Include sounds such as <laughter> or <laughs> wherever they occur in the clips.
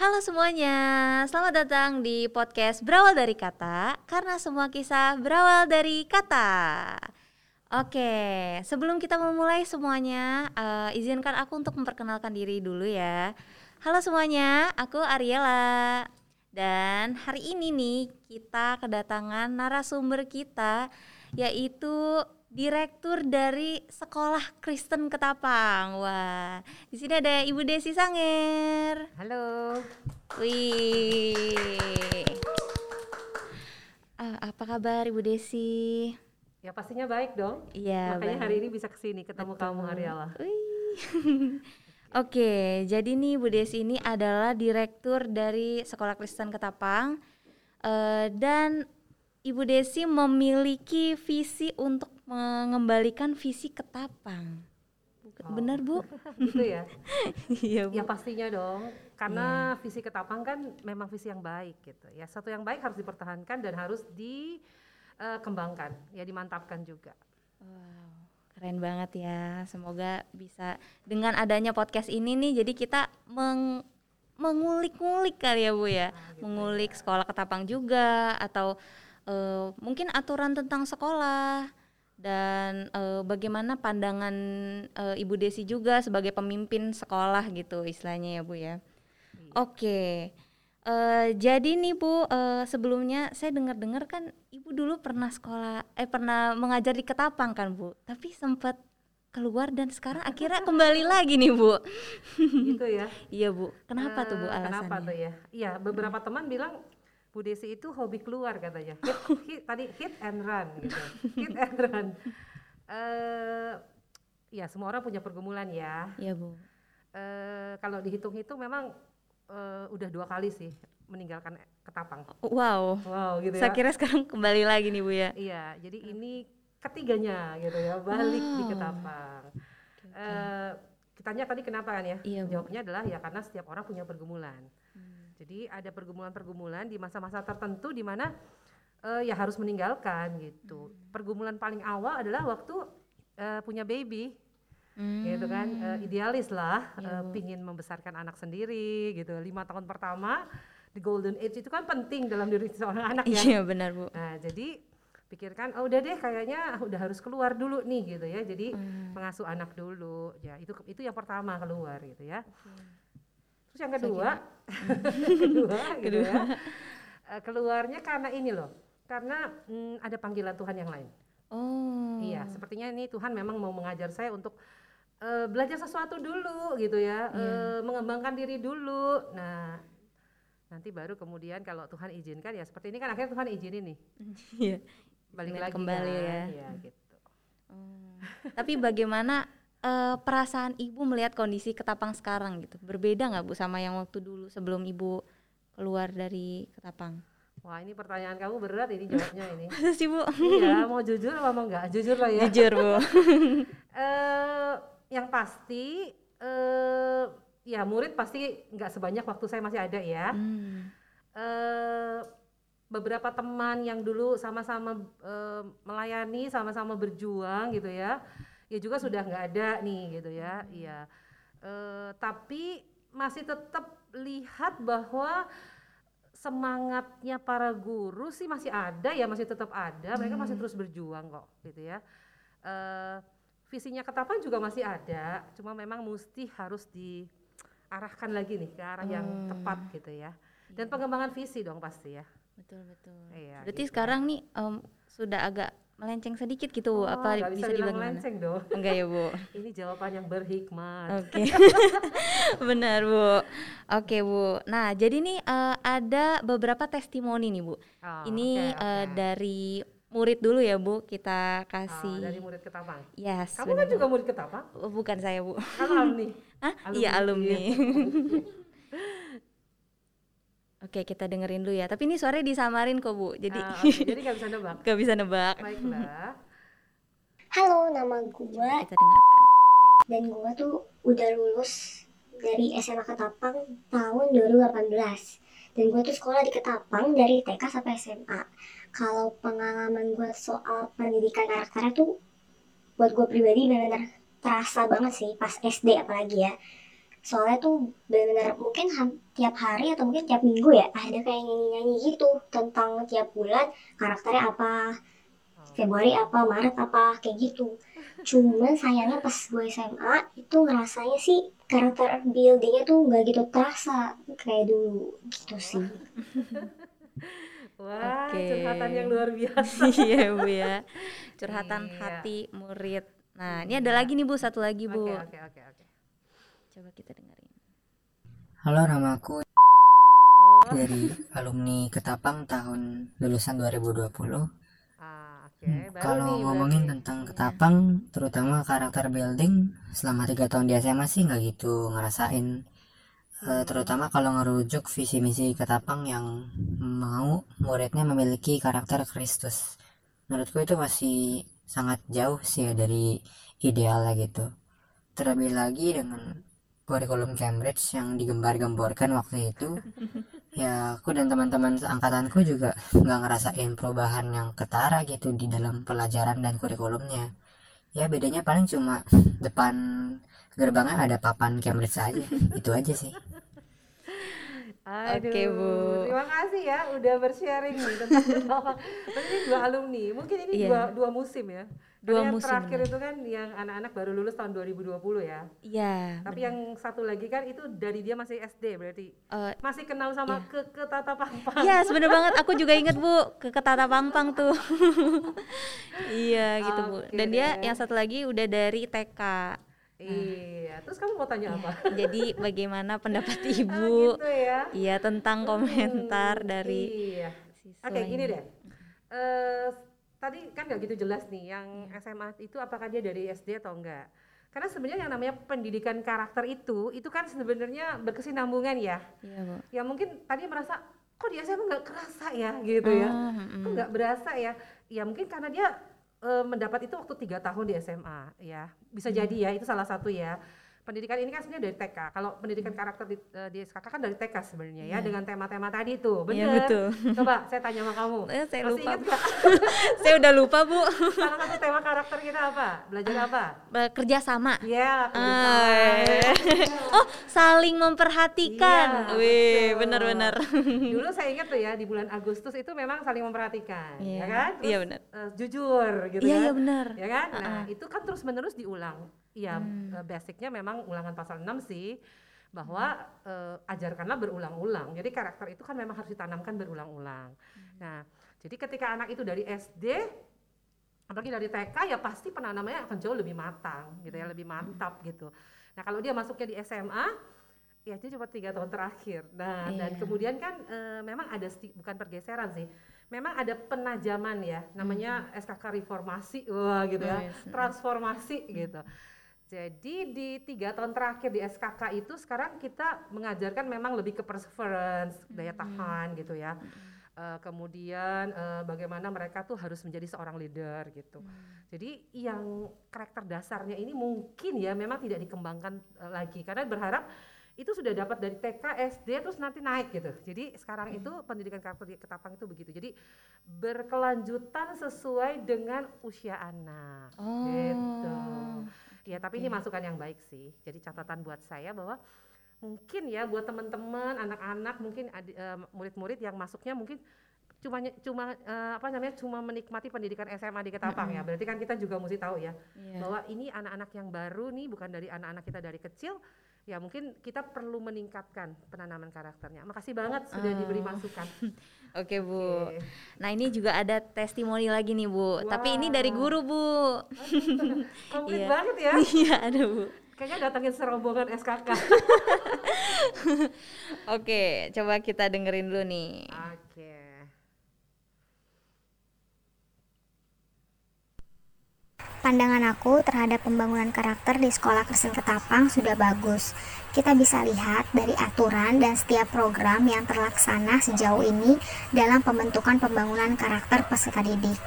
Halo semuanya, selamat datang di podcast Berawal dari Kata Karena semua kisah berawal dari kata. Oke, sebelum kita memulai semuanya uh, Izinkan aku untuk memperkenalkan diri dulu ya. Halo semuanya, aku Ariela. Dan hari ini nih kita kedatangan narasumber kita Yaitu direktur dari Sekolah Kristen Ketapang. Wah, di sini ada Ibu Desi Sanger. Halo. Wih. Uh, apa kabar Ibu Desi? Ya pastinya baik dong. Iya. Makanya baik. hari ini bisa ke sini ketemu Betul. kamu Ariela. <laughs> Oke, jadi nih Bu Desi ini adalah direktur dari Sekolah Kristen Ketapang uh, dan Ibu Desi memiliki visi untuk mengembalikan visi ketapang. Oh. Benar Bu? <laughs> gitu ya? <laughs> iya Bu. Ya pastinya dong, karena yeah. visi ketapang kan memang visi yang baik gitu. Ya satu yang baik harus dipertahankan dan harus dikembangkan, ya dimantapkan juga. Wow, keren banget ya. Semoga bisa dengan adanya podcast ini nih, jadi kita meng mengulik-ngulik kali ya Bu ya, nah, gitu mengulik ya. sekolah ketapang juga atau uh, mungkin aturan tentang sekolah dan uh, bagaimana pandangan uh, Ibu Desi juga sebagai pemimpin sekolah gitu istilahnya ya Bu ya. Iya. Oke. Okay. Uh, jadi nih Bu, uh, sebelumnya saya dengar-dengar kan Ibu dulu pernah sekolah eh pernah mengajar di Ketapang kan Bu, tapi sempat keluar dan sekarang akhirnya kembali lagi nih Bu. Gitu ya. <laughs> iya Bu. Kenapa uh, tuh Bu alasannya? Kenapa tuh ya? Iya, beberapa teman bilang Bu Desi itu hobi keluar katanya. Hit, hit, tadi hit and run gitu. Hit and run. Uh, ya semua orang punya pergumulan ya. Iya Bu. Uh, kalau dihitung-hitung memang uh, udah dua kali sih meninggalkan Ketapang. Wow. Wow gitu ya. Saya kira sekarang kembali lagi nih Bu ya. Iya, jadi ini ketiganya gitu ya balik wow. di Ketapang. Okay. Uh, kitanya tadi kenapa kan ya? Iya, Bu. Jawabnya adalah ya karena setiap orang punya pergumulan. Jadi ada pergumulan-pergumulan di masa-masa tertentu di mana uh, ya harus meninggalkan gitu. Hmm. Pergumulan paling awal adalah waktu uh, punya baby. Hmm. gitu kan uh, idealis lah ya, uh, pingin membesarkan anak sendiri gitu lima tahun pertama di golden age itu kan penting dalam diri seorang anak ya iya benar bu nah jadi pikirkan oh udah deh kayaknya udah harus keluar dulu nih gitu ya jadi hmm. mengasuh anak dulu ya itu itu yang pertama keluar gitu ya okay. Terus yang kedua? Kedua <laughs> gitu ya. Uh, keluarnya karena ini loh karena hmm, ada panggilan Tuhan yang lain. Oh. Iya sepertinya ini Tuhan memang mau mengajar saya untuk uh, belajar sesuatu dulu gitu ya yeah. Iya. uh, mengembangkan diri dulu. Nah nanti baru kemudian kalau Tuhan izinkan ya seperti ini kan akhirnya Tuhan izinin nih. <laughs> Iya. Balik lagi kembali kan, ya, ya gitu. Oh. tapi bagaimana uh, perasaan ibu melihat kondisi ketapang sekarang gitu berbeda nggak bu sama yang waktu dulu sebelum ibu keluar dari ketapang Wah ini pertanyaan kamu berat ini jawabnya ini. <laughs> sih bu? Iya mau jujur apa mau enggak? Jujur lah ya. Jujur bu. uh, <laughs> yang pasti uh, ya murid pasti nggak sebanyak waktu saya masih ada ya. Hmm. Uh, beberapa teman yang dulu sama-sama uh, melayani, sama-sama berjuang gitu ya ya juga sudah nggak ada nih gitu ya hmm. iya e, tapi masih tetap lihat bahwa semangatnya para guru sih masih ada ya masih tetap ada mereka masih hmm. terus berjuang kok gitu ya e, visinya ketapang juga masih ada cuma memang mesti harus diarahkan lagi nih ke arah hmm. yang tepat gitu ya dan iya. pengembangan visi dong pasti ya. Betul betul. Iya, berarti gitu. sekarang nih um, sudah agak melenceng sedikit gitu oh, apa bisa, bisa dibilang melenceng dong. <laughs> Enggak ya bu. <laughs> Ini jawaban yang berhikmat. Oke. Okay. <laughs> benar bu. Oke okay, bu. Nah jadi nih uh, ada beberapa testimoni nih bu. Oh, ini okay, okay. Uh, dari murid dulu ya bu kita kasih. oh, dari murid ketapang yes kamu kan juga murid ketapang oh, bukan saya bu. Kamu alumni. Hah? iya alumni Oke, kita dengerin dulu ya. Tapi ini suaranya disamarin kok, Bu. Jadi uh, okay. <laughs> jadi nggak bisa nebak. Gak bisa nebak. Baiklah. Halo, nama gua. Kita dengarkan. Dan gua tuh udah lulus dari SMA Ketapang tahun 2018. Dan gua tuh sekolah di Ketapang dari TK sampai SMA. Kalau pengalaman gua soal pendidikan karakter tuh buat gua pribadi benar-benar terasa banget sih pas SD apalagi ya soalnya tuh benar-benar mungkin tiap hari atau mungkin tiap minggu ya ada kayak nyanyi-nyanyi gitu tentang tiap bulan karakternya apa Februari apa Maret apa kayak gitu <laughs> cuman sayangnya pas gue SMA itu ngerasanya sih karakter buildingnya tuh nggak gitu terasa kayak dulu gitu sih <laughs> Wah, okay. curhatan yang luar biasa. <laughs> iya, Bu ya. Curhatan iya. hati murid. Nah, ini ada lagi nih Bu, satu lagi Bu. Oke, okay, oke, okay, oke. Coba kita dengerin. Halo, nama aku oh. dari alumni Ketapang tahun lulusan 2020. Ah, okay. hmm, kalau ngomongin berarti. tentang Ketapang, terutama karakter building, selama tiga tahun di SMA sih nggak gitu ngerasain. Uh, terutama kalau ngerujuk visi misi Ketapang yang mau muridnya memiliki karakter Kristus. Menurutku itu masih sangat jauh sih ya dari idealnya gitu. Terlebih lagi dengan kurikulum Cambridge yang digembar-gemborkan waktu itu ya aku dan teman-teman angkatanku juga nggak ngerasain perubahan yang ketara gitu di dalam pelajaran dan kurikulumnya ya bedanya paling cuma depan gerbangnya ada papan Cambridge aja itu aja sih Oke okay, Bu. Terima kasih ya udah bersharing nih tentang <laughs> ini dua alumni. Mungkin ini yeah. dua dua musim ya dua yang musim terakhir itu kan yang anak-anak baru lulus tahun 2020 ya iya tapi bener. yang satu lagi kan itu dari dia masih SD berarti uh, masih kenal sama iya. ke ke Tata Pangpang iya sebenarnya banget aku juga inget bu ke ke Tata Pangpang tuh <laughs> iya gitu okay. bu dan dia yang satu lagi udah dari TK Iya, terus kamu mau tanya iya. apa? <laughs> Jadi bagaimana pendapat <laughs> ah, ibu? gitu ya? Iya tentang komentar hmm, dari. Iya. Oke, okay, ini deh. Uh, tadi kan nggak gitu jelas nih yang SMA itu apakah dia dari SD atau enggak karena sebenarnya yang namanya pendidikan karakter itu itu kan sebenarnya berkesinambungan ya. Iya, Bu. ya mungkin tadi merasa kok di SMA nggak kerasa ya? gitu ya. Mm. kok nggak berasa ya? Ya mungkin karena dia e, mendapat itu waktu tiga tahun di SMA ya. Bisa hmm. jadi ya itu salah satu ya pendidikan ini kan sebenarnya dari TK. Kalau pendidikan karakter di, uh, di SKK kan dari TK sebenarnya ya, yeah. dengan tema-tema tadi tuh. Benar. Yeah, betul. Coba saya tanya sama kamu. Eh, saya Masih lupa. Ingat <laughs> saya udah lupa, Bu. Salah satu tema karakter kita apa? Belajar apa? Kerja sama. Iya, yeah, uh, Oh, saling memperhatikan. Yeah, Wih, benar-benar. Dulu saya ingat tuh ya di bulan Agustus itu memang saling memperhatikan, yeah. ya kan? Iya, yeah, benar. Uh, jujur gitu yeah, kan. Iya, benar. Ya kan? Nah, uh -uh. itu kan terus-menerus diulang ya hmm. Eh, basicnya memang ulangan pasal 6 sih bahwa hmm. uh, ajarkanlah berulang-ulang. Jadi karakter itu kan memang harus ditanamkan berulang-ulang. Hmm. Nah, jadi ketika anak itu dari SD apalagi dari TK ya pasti penanamannya akan jauh lebih matang gitu ya, lebih mantap hmm. gitu. Nah, kalau dia masuknya di SMA ya itu cuma tiga tahun terakhir. Nah, iya. dan kemudian kan e, memang ada bukan pergeseran sih, memang ada penajaman ya, namanya hmm. SKK reformasi, wah gitu ya, oh, yes. transformasi hmm. gitu. Jadi di tiga tahun terakhir di SKK itu sekarang kita mengajarkan memang lebih ke perseverance, daya tahan gitu ya. Uh, kemudian uh, bagaimana mereka tuh harus menjadi seorang leader gitu. Hmm. Jadi yang karakter dasarnya ini mungkin ya memang tidak dikembangkan uh, lagi karena berharap itu sudah dapat dari TK, SD terus nanti naik gitu. Jadi sekarang hmm. itu pendidikan karakter di Ketapang itu begitu. Jadi berkelanjutan sesuai dengan usia anak. Oh. Gitu. Ya, tapi ini masukan yang baik sih. Jadi catatan buat saya bahwa mungkin ya buat teman-teman, anak-anak, mungkin murid-murid uh, yang masuknya mungkin cuma cuma uh, apa namanya cuma menikmati pendidikan SMA di Ketapang mm -hmm. ya. Berarti kan kita juga mesti tahu ya yeah. bahwa ini anak-anak yang baru nih bukan dari anak-anak kita dari kecil ya mungkin kita perlu meningkatkan penanaman karakternya. Makasih banget sudah diberi masukan. <laughs> Oke Bu. Okay. Nah ini juga ada testimoni lagi nih Bu. Wow. Tapi ini dari guru Bu. <laughs> Komplit iya. banget ya. <laughs> Iya ada Bu. Kayaknya datangin serombongan SKK. Oke, coba kita dengerin dulu nih. Oke. Pandangan aku terhadap pembangunan karakter di sekolah Kristen Ketapang sudah bagus. Kita bisa lihat dari aturan dan setiap program yang terlaksana sejauh ini dalam pembentukan pembangunan karakter peserta didik.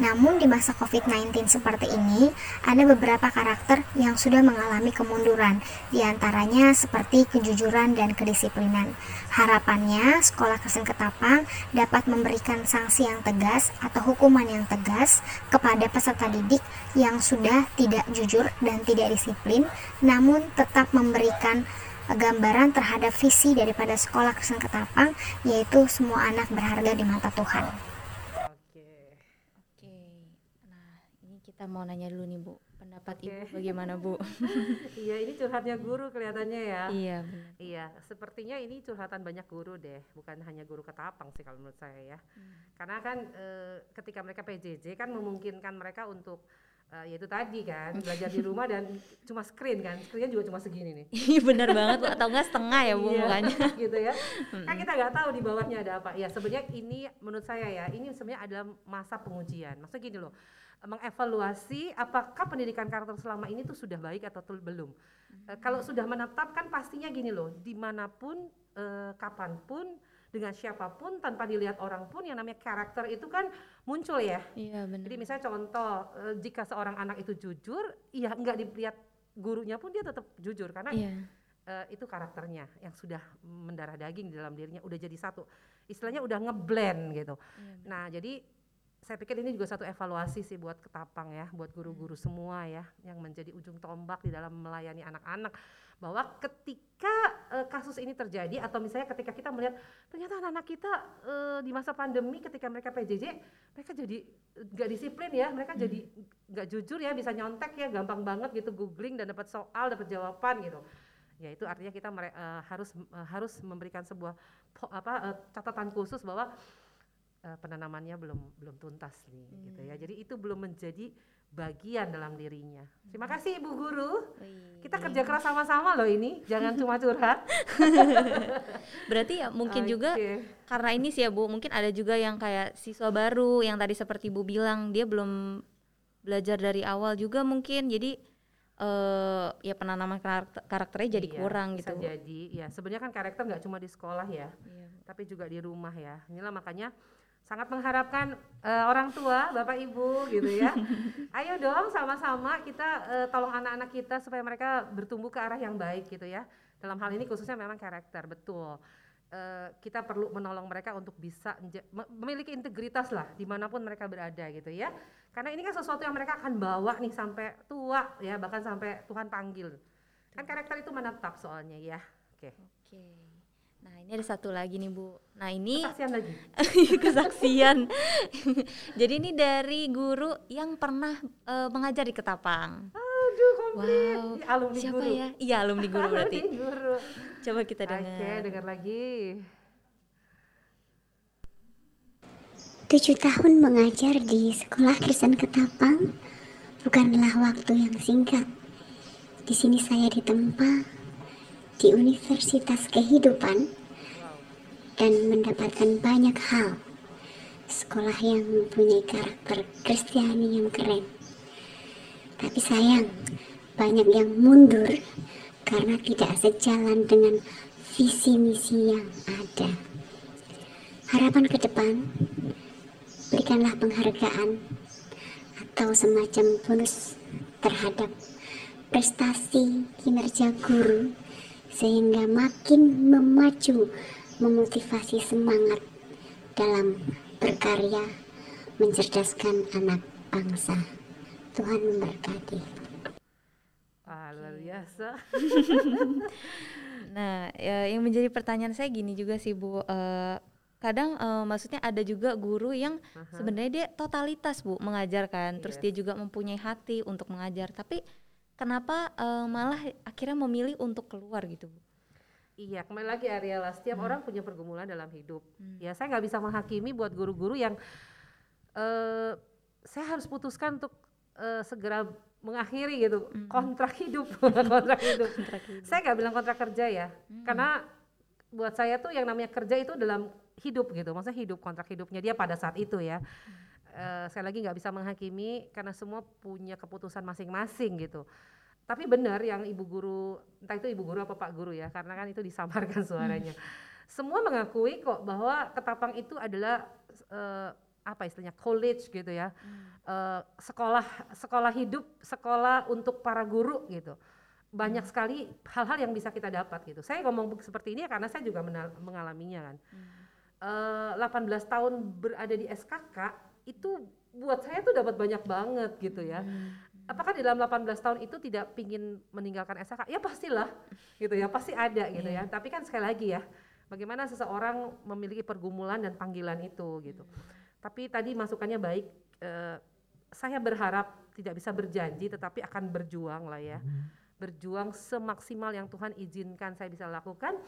Namun di masa COVID-19 seperti ini, ada beberapa karakter yang sudah mengalami kemunduran, di antaranya seperti kejujuran dan kedisiplinan. Harapannya, Sekolah Kristen Ketapang dapat memberikan sanksi yang tegas atau hukuman yang tegas kepada peserta didik yang sudah tidak jujur dan tidak disiplin, namun tetap memberikan gambaran terhadap visi daripada sekolah Kristen Ketapang yaitu semua anak berharga di mata Tuhan. Oke. Oke. Nah, ini kita mau nanya dulu nih, Bu. Pendapat okay. Ibu bagaimana, Bu? <laughs> iya, ini curhatnya guru kelihatannya ya. Iya, benar. Iya, sepertinya ini curhatan banyak guru deh, bukan hanya guru Ketapang sih kalau menurut saya ya. Hmm. Karena kan e, ketika mereka PJJ kan memungkinkan mereka untuk uh, ya itu tadi kan belajar di rumah dan cuma screen kan screennya juga cuma segini nih. Iya benar banget atau enggak setengah ya bu iya, mukanya. <laughs> gitu ya. Kan kita nggak tahu di bawahnya ada apa. Ya sebenarnya ini menurut saya ya ini sebenarnya adalah masa pengujian. Maksudnya gini loh mengevaluasi apakah pendidikan karakter selama ini tuh sudah baik atau belum. Hmm. kalau sudah menetap kan pastinya gini loh di mana pun uh, kapan pun dengan siapa pun tanpa dilihat orang pun yang namanya karakter itu kan muncul ya. Iya benar. Jadi misalnya contoh eh, jika seorang anak itu jujur, ya nggak dilihat gurunya pun dia tetap jujur karena iya. uh, itu karakternya yang sudah mendarah daging di dalam dirinya udah jadi satu. Istilahnya udah ngeblend gitu. Iya, nah, jadi saya pikir ini juga satu evaluasi sih buat Ketapang ya, buat guru-guru hmm. semua ya yang menjadi ujung tombak di dalam melayani anak-anak bahwa ketika uh, kasus ini terjadi atau misalnya ketika kita melihat ternyata anak-anak kita uh, di masa pandemi ketika mereka PJJ mereka jadi nggak disiplin ya, mereka hmm. jadi nggak jujur ya, bisa nyontek ya, gampang banget gitu googling dan dapat soal, dapat jawaban gitu ya itu artinya kita uh, harus uh, harus memberikan sebuah apa uh, catatan khusus bahwa uh, penanamannya belum belum tuntas nih hmm. gitu ya. Hmm. Jadi itu belum menjadi bagian dalam dirinya. Terima hmm. kasih Ibu Guru. Kita kerja keras sama-sama loh ini, jangan cuma curhat. <laughs> Berarti ya mungkin okay. juga karena ini sih ya Bu, mungkin ada juga yang kayak siswa baru yang tadi seperti Bu bilang dia belum belajar dari awal juga mungkin. Jadi uh, ya penanaman karakter, karakternya jadi iya, kurang gitu. jadi. Ya, sebenarnya kan karakter nggak cuma di sekolah ya, iya. tapi juga di rumah ya. Inilah makanya sangat mengharapkan uh, orang tua, bapak ibu gitu ya. <laughs> Ayo dong sama-sama kita uh, tolong anak-anak kita supaya mereka bertumbuh ke arah yang baik gitu ya. Dalam hal ini khususnya memang karakter betul. Uh, kita perlu menolong mereka untuk bisa memiliki integritas lah di mana pun mereka berada gitu ya. Karena ini kan sesuatu yang mereka akan bawa nih sampai tua ya bahkan sampai Tuhan panggil. Kan karakter itu menetap soalnya ya. Oke. Okay. Oke. Okay. Nah ini ada satu lagi nih Bu. Nah ini kesaksian lagi. <laughs> kesaksian. <laughs> Jadi ini dari guru yang pernah uh, mengajar di Ketapang. Aduh komplit. Wow. alumni Siapa guru. ya? Iya alumni guru <laughs> berarti. alumni guru. Coba kita dengar. Oke dengar lagi. Tujuh tahun mengajar di sekolah Kristen Ketapang bukanlah waktu yang singkat. Di sini saya ditempa di Universitas Kehidupan dan mendapatkan banyak hal. Sekolah yang mempunyai karakter Kristiani yang keren. Tapi sayang, banyak yang mundur karena tidak sejalan dengan visi misi yang ada. Harapan ke depan, berikanlah penghargaan atau semacam bonus terhadap prestasi kinerja guru sehingga makin memacu memotivasi semangat dalam berkarya mencerdaskan anak bangsa. Tuhan memberkati. Ah, luar biasa. nah, ya, yang menjadi pertanyaan saya gini juga sih Bu. Uh, kadang uh, maksudnya ada juga guru yang uh-huh. sebenarnya dia totalitas Bu mengajarkan, yes. terus dia juga mempunyai hati untuk mengajar, tapi kenapa uh, malah akhirnya memilih untuk keluar gitu bu? Iya, kembali lagi Ariela, setiap hmm. orang punya pergumulan dalam hidup. Hmm. Ya, saya nggak bisa menghakimi buat guru-guru yang uh, saya harus putuskan untuk uh, segera mengakhiri gitu hmm. kontrak hidup, <laughs> kontrak hidup. kontrak hidup. Saya nggak bilang kontrak kerja ya, hmm. karena buat saya tuh yang namanya kerja itu dalam hidup gitu, maksudnya hidup kontrak hidupnya dia pada saat itu ya. Hmm uh, saya lagi nggak bisa menghakimi karena semua punya keputusan masing-masing gitu. Tapi benar yang ibu guru, entah itu ibu guru apa pak guru ya, karena kan itu disamarkan <laughs> suaranya. Semua mengakui kok bahwa Ketapang itu adalah uh, apa istilahnya college gitu ya, hmm. uh, sekolah sekolah hidup, sekolah untuk para guru gitu. Banyak hmm. sekali hal-hal yang bisa kita dapat gitu. Saya ngomong seperti ini ya karena saya juga mengalaminya kan. Hmm. Uh, 18 tahun berada di SKK itu buat saya tuh dapat banyak banget gitu ya. Hmm. apakah di dalam 18 tahun itu tidak pingin meninggalkan SHK? Ya pastilah, gitu ya, pasti ada gitu ya. Tapi kan sekali lagi ya, bagaimana seseorang memiliki pergumulan dan panggilan itu gitu. Tapi tadi masukannya baik. Eh, saya berharap tidak bisa berjanji, tetapi akan berjuang lah ya, berjuang semaksimal yang Tuhan izinkan saya bisa lakukan.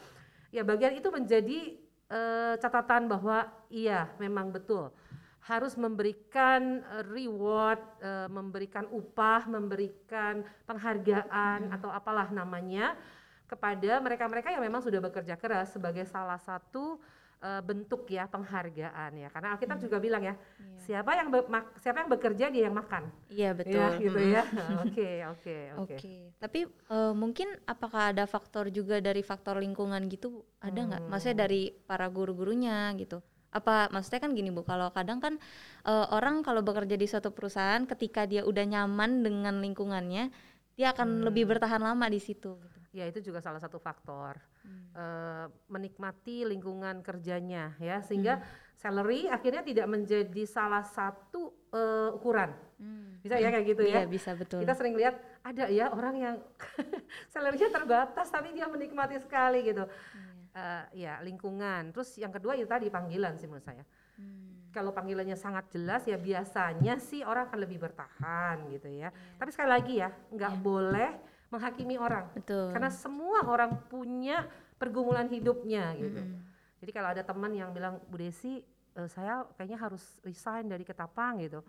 Ya bagian itu menjadi eh, catatan bahwa iya memang betul harus memberikan eh, reward, uh, memberikan upah, memberikan penghargaan hmm. atau apalah namanya kepada mereka-mereka yang memang sudah bekerja keras sebagai salah satu uh, bentuk ya penghargaan ya. Karena Alkitab hmm. juga bilang ya, yeah. siapa yang siapa yang bekerja dia yang makan. Iya betul. Ya, <laughs> gitu ya. Oke oke oke. Tapi uh, mungkin apakah ada faktor juga dari faktor lingkungan gitu? Ada nggak? Hmm. Maksudnya dari para guru-gurunya gitu? Apa maksudnya kan gini bu kalau kadang kan uh, orang kalau bekerja di suatu perusahaan ketika dia udah nyaman dengan lingkungannya dia akan hmm. lebih bertahan lama di situ gitu. ya itu juga salah satu faktor hmm. uh, menikmati lingkungan kerjanya ya sehingga hmm. salary akhirnya tidak menjadi salah satu uh, ukuran hmm. bisa ya kayak gitu ya iya, bisa betul kita sering lihat ada ya orang yang <laughs> salarynya terbatas tapi dia menikmati sekali gitu hmm uh, ya lingkungan. Terus yang kedua itu tadi panggilan sih menurut saya. Hmm. Kalau panggilannya sangat jelas ya biasanya sih orang akan lebih bertahan gitu ya. Yeah. Tapi sekali lagi ya nggak yeah. boleh menghakimi orang. Betul. Karena semua orang punya pergumulan hidupnya gitu. Mm -hmm. Jadi kalau ada teman yang bilang Bu Desi uh, saya kayaknya harus resign dari Ketapang gitu.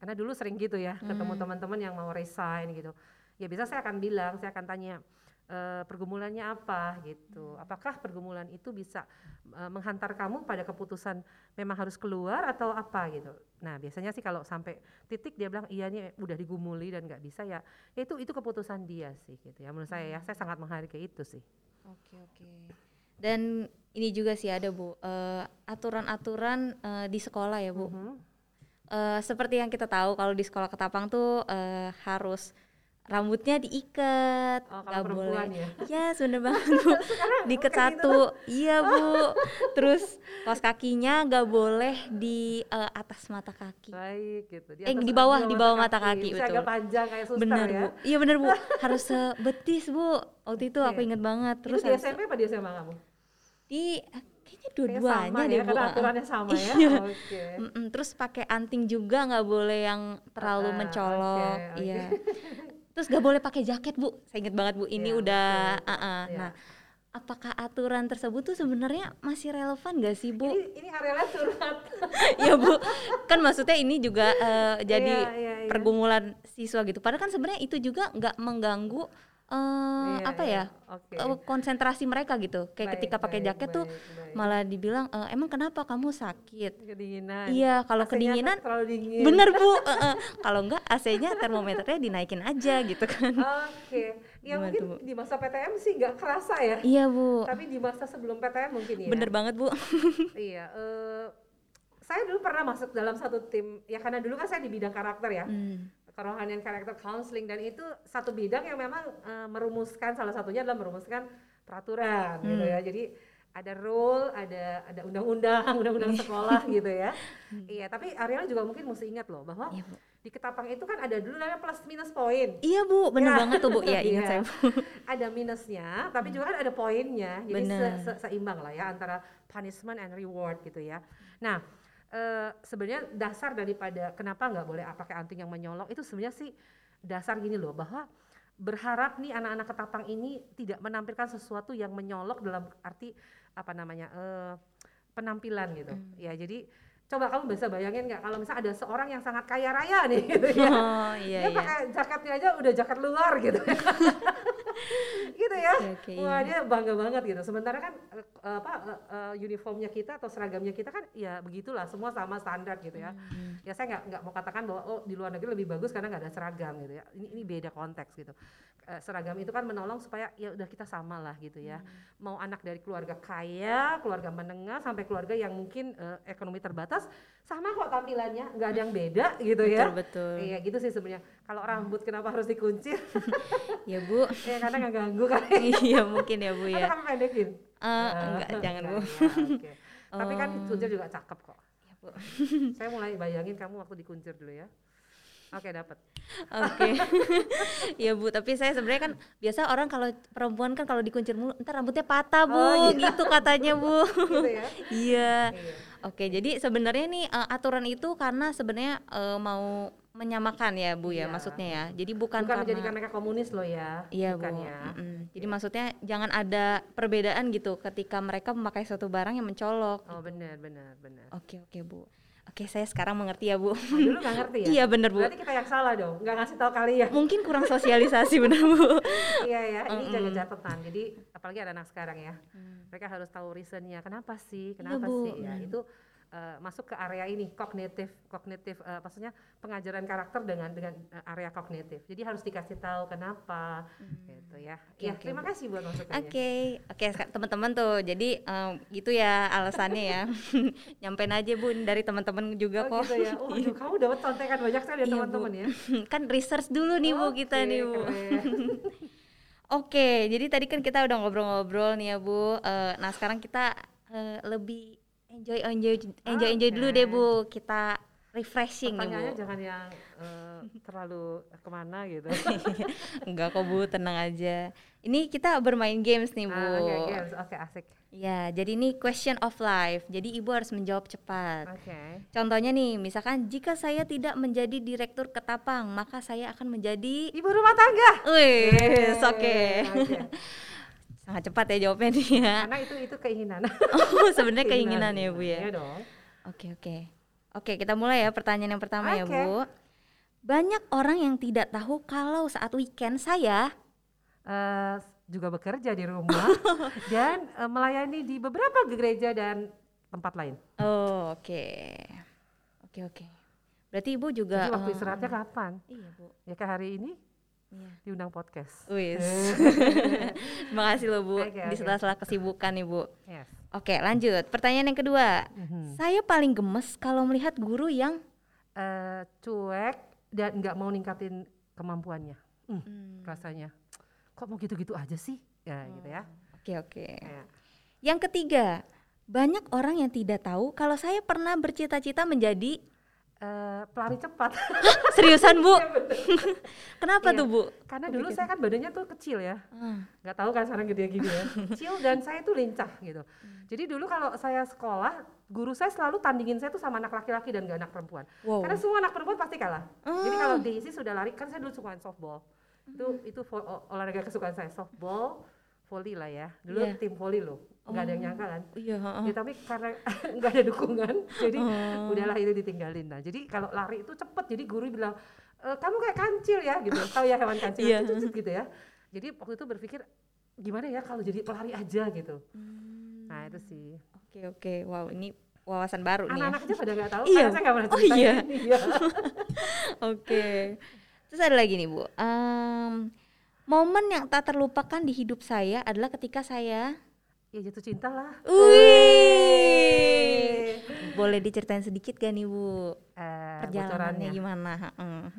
Karena dulu sering gitu ya mm. ketemu teman-teman yang mau resign gitu. Ya bisa saya akan bilang, saya akan tanya uh, pergumulannya apa gitu. Apakah pergumulan itu bisa uh, menghantar kamu pada keputusan memang harus keluar atau apa gitu. Nah biasanya sih kalau sampai titik dia bilang iya nih udah digumuli dan nggak bisa ya, ya itu itu keputusan dia sih gitu ya. Menurut saya ya saya sangat menghargai itu sih. Oke oke. Dan ini juga sih ada bu uh, aturan-aturan uh, di sekolah ya bu. Mm -hmm. uh, seperti yang kita tahu kalau di sekolah Ketapang tuh uh, harus rambutnya diikat. Oh, nggak boleh. ya? Yes bener banget <laughs> bu. Diikat gitu. satu. Iya bu. Terus kaos kakinya nggak boleh di uh, atas mata kaki. Baik gitu. Di, eh, di bawah di bawah mata kaki, kaki betul agak panjang kayak suster bener ya? Bu. Iya bener bu. <laughs> Harus sebetis bu. Waktu itu okay. aku inget banget. Terus itu di SMP apa di SMA kamu di kayaknya dua-duanya deh ya, bu aturannya sama ya? Iya. okay. mm -mm, terus pakai anting juga nggak boleh yang terlalu uh, mencolok. okay, okay. iya <laughs> terus gak boleh pakai jaket bu saya inget banget bu ini ya, udah uh -uh. Ya. nah apakah aturan tersebut tuh sebenarnya masih relevan gak sih bu? Ini, ini area surat. <laughs> ya bu, kan maksudnya ini juga uh, jadi ya, ya, ya. pergumulan siswa gitu. Padahal kan sebenarnya itu juga nggak mengganggu uh, iya, apa iya. ya? Okay. uh, konsentrasi mereka gitu. Kayak baik, ketika pakai jaket baik, tuh baik. malah dibilang e, emang kenapa kamu sakit? Kedinginan. Iya kalau kedinginan dingin. bener bu. Uh, <laughs> uh, kalau enggak AC-nya termometernya dinaikin aja gitu kan. Oke. Okay. ya Gimana mungkin di masa PTM sih nggak kerasa ya. Iya bu. Tapi di masa sebelum PTM mungkin ya. Bener banget bu. <laughs> Iya uh, saya dulu pernah masuk dalam satu tim ya karena dulu kan saya di bidang karakter ya. Hmm kerohanian karakter counseling dan itu satu bidang yang memang uh, merumuskan salah satunya adalah merumuskan peraturan gitu hmm. gitu ya jadi ada rule, ada ada undang-undang, <laughs> undang-undang sekolah gitu ya. Hmm. Iya, tapi Ariel juga mungkin mesti ingat loh bahwa iya, di Ketapang itu kan ada dulu namanya plus minus poin. Iya bu, benar ya. banget tuh bu. Iya <laughs> ingat iya. saya. ada minusnya, tapi juga kan ada poinnya. Jadi se -se seimbang lah ya antara punishment and reward gitu ya. Nah, uh, sebenarnya dasar daripada kenapa nggak boleh pakai anting yang menyolok itu sebenarnya sih dasar gini loh bahwa berharap nih anak-anak ketapang ini tidak menampilkan sesuatu yang menyolok dalam arti apa namanya uh, penampilan gitu mm. ya jadi coba kamu bisa bayangin nggak kalau misalnya ada seorang yang sangat kaya raya nih gitu ya. <laughs> Oh, iya, dia iya. pakai jaketnya aja udah jaket luar gitu <laughs> gitu ya. Okay, okay, wah iya. dia bangga banget gitu. Sementara kan uh, apa uh, uh, uniformnya kita atau seragamnya kita kan ya begitulah semua sama standar gitu ya. Hmm. ya saya nggak nggak mau katakan bahwa oh di luar negeri lebih bagus karena nggak ada seragam gitu ya. Ini ini beda konteks gitu uh, seragam itu kan menolong supaya ya udah kita sama lah gitu ya. Hmm. mau anak dari keluarga kaya keluarga menengah sampai keluarga yang mungkin uh, ekonomi terbatas atas sama kok tampilannya. Nggak ada yang beda gitu betul, ya. Betul iya gitu sih sebenarnya. Kalau rambut kenapa harus dikuncir <laughs> ya bu. <laughs> Ya karena nggak ganggu kan? <laughs> Iya mungkin ya bu ya. Atau kamu pendekin? Uh, uh, enggak jangan bu. ya, okay. tapi kan oh. kuncir juga cakep kok. Ya bu. Saya mulai bayangin kamu waktu dikuncir dulu ya Oke, dapat. Oke. <laughs> ya Bu, tapi saya sebenarnya kan biasa orang kalau perempuan kan kalau dikuncir mulu ntar rambutnya patah Bu, oh, iya. gitu katanya Bu. <laughs> gitu ya? iya. iya. Oke, jadi sebenarnya nih uh, aturan itu karena sebenarnya uh, mau menyamakan ya Bu ya, iya. maksudnya ya. Jadi bukan, bukan karena menjadikan mereka komunis loh ya. Iya bukan Bu. Ya. Mm -mm. Jadi maksudnya jangan ada perbedaan gitu ketika mereka memakai suatu barang yang mencolok. Oh benar benar benar. Oke oke Bu. Oke, saya sekarang mengerti ya, Bu. Nah, dulu nggak ngerti ya? iya, bener, Bu. Berarti kita yang salah dong, nggak ngasih tahu kalian. Mungkin kurang sosialisasi, bener, Bu. iya ya, ini mm -mm. jaga catatan. Jadi, apalagi ada anak sekarang ya, hmm. mereka harus tahu reasonnya. Kenapa sih? Iya, Kenapa iya, sih? Ya, itu uh, masuk ke area ini kognitif kognitif uh, maksudnya pengajaran karakter dengan dengan uh, area kognitif. Jadi harus dikasih tahu kenapa hmm. gitu ya. Okay, ya okay. terima kasih buat masukannya. Oke okay. oke okay, teman-teman tuh. Jadi um, gitu ya alasannya ya. <laughs> Nyampein aja bun dari teman-teman juga oh, kok. gitu ya? <laughs> Oh aduh, kamu dapat contekan banyak sekali ya iya, teman-teman ya. <laughs> Kan research dulu nih okay, bu kita nih bu. Oke, jadi tadi kan kita udah ngobrol-ngobrol nih ya Bu. Uh, nah sekarang kita uh, lebih enjoy enjoy enjoy enjoy dulu deh bu. Kita refreshing nih bu. jangan yang uh, terlalu ke mana gitu. <laughs> Enggak kok bu. Tenang aja. Ini kita bermain games nih bu. Ah, okay, games. Oke okay, asik. Ya jadi ini question of life. Jadi ibu harus menjawab cepat. Oke. Okay. contohnya nih misalkan jika saya tidak menjadi direktur ketapang maka saya akan menjadi ibu rumah tangga. Wih oke. Okay. okay. Sangat cepat ya jawabnya nih ya. Karena itu itu keinginan. <laughs> Oh sebenarnya keinginan, keinginan ya bu ya. iya dong. Oke oke. Oke kita mulai ya pertanyaan yang pertama okay. ya bu. Banyak orang yang tidak tahu kalau saat weekend saya uh, juga bekerja di rumah <laughs> dan uh, melayani di beberapa gereja dan tempat lain. Oh oke. Okay. oke okay, oke. Okay. berarti ibu juga Jadi waktu istirahatnya uh, kapan? Iya bu. Ya ke hari ini Iya. diundang podcast. Wis. <laughs> Terima kasih loh Bu okay, di sela-sela kesibukan nih Bu. Yes. Oke, lanjut. Pertanyaan yang kedua. Mm-hmm. Saya paling gemes kalau melihat guru yang uh, cuek dan nggak mau ningkatin kemampuannya. Mm, mm. Rasanya. Kok mau gitu-gitu aja sih? Ya, oh. gitu ya. Oke, oke. Ya. Yang ketiga, banyak orang yang tidak tahu kalau saya pernah bercita-cita menjadi Uh, pelari cepat. <laughs> Seriusan bu? <laughs> Iya, <laughs> Kenapa iya. tuh bu? Karena dulu saya kan badannya tuh kecil ya, hmm. nggak tahu kan sekarang gede gini ya, kecil dan saya tuh lincah gitu. Hmm. Jadi dulu kalau saya sekolah, guru saya selalu tandingin saya tuh sama anak laki-laki dan gak anak perempuan. Wow. Karena semua anak perempuan pasti kalah. Hmm. Jadi kalau diisi sudah lari, kan saya dulu suka softball. Hmm. Itu itu olahraga kesukaan saya, softball, volley lah ya. Dulu yeah. tim volley loh nggak ada yang oh, nyangka kan iya uh. ya, tapi karena <laughs> nggak ada dukungan jadi uh. udahlah itu ditinggalin nah jadi kalau lari itu cepet jadi guru bilang e, kamu kayak kancil ya gitu <laughs> tahu ya hewan kancil yeah. itu gitu ya jadi waktu itu berpikir gimana ya kalau jadi pelari aja gitu hmm. nah itu sih oke okay, oke okay. wow ini wawasan baru nih anak-anak ya. aja pada nggak tahu iya. saya nggak pernah oh iya, iya. <laughs> oke okay. terus ada lagi nih bu um, momen yang tak terlupakan di hidup saya adalah ketika saya ya jatuh cinta lah. Wih. Boleh diceritain sedikit gak nih Bu? Uh, Perjalanannya gimana? Hmm.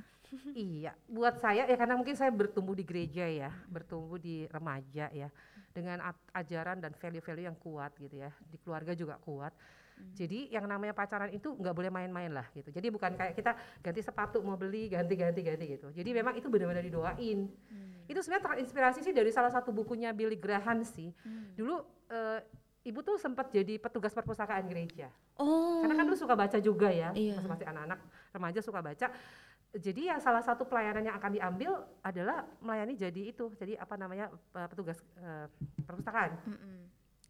iya, buat saya ya karena mungkin saya bertumbuh di gereja ya, bertumbuh di remaja ya, dengan ajaran dan value-value yang kuat gitu ya, di keluarga juga kuat. Hmm. Jadi yang namanya pacaran itu nggak boleh main-main lah gitu. Jadi bukan kayak kita ganti sepatu mau beli ganti-ganti ganti gitu. Jadi memang itu benar-benar didoain. Hmm. Itu sebenarnya terinspirasi sih dari salah satu bukunya Billy Graham sih. Hmm. Dulu uh, ibu tuh sempat jadi petugas perpustakaan gereja. Oh. Karena kan dulu suka baca juga ya, iya. masih anak-anak remaja suka baca. Jadi ya salah satu pelayanan yang akan diambil adalah melayani jadi itu, jadi apa namanya petugas uh, perpustakaan. Mm -mm.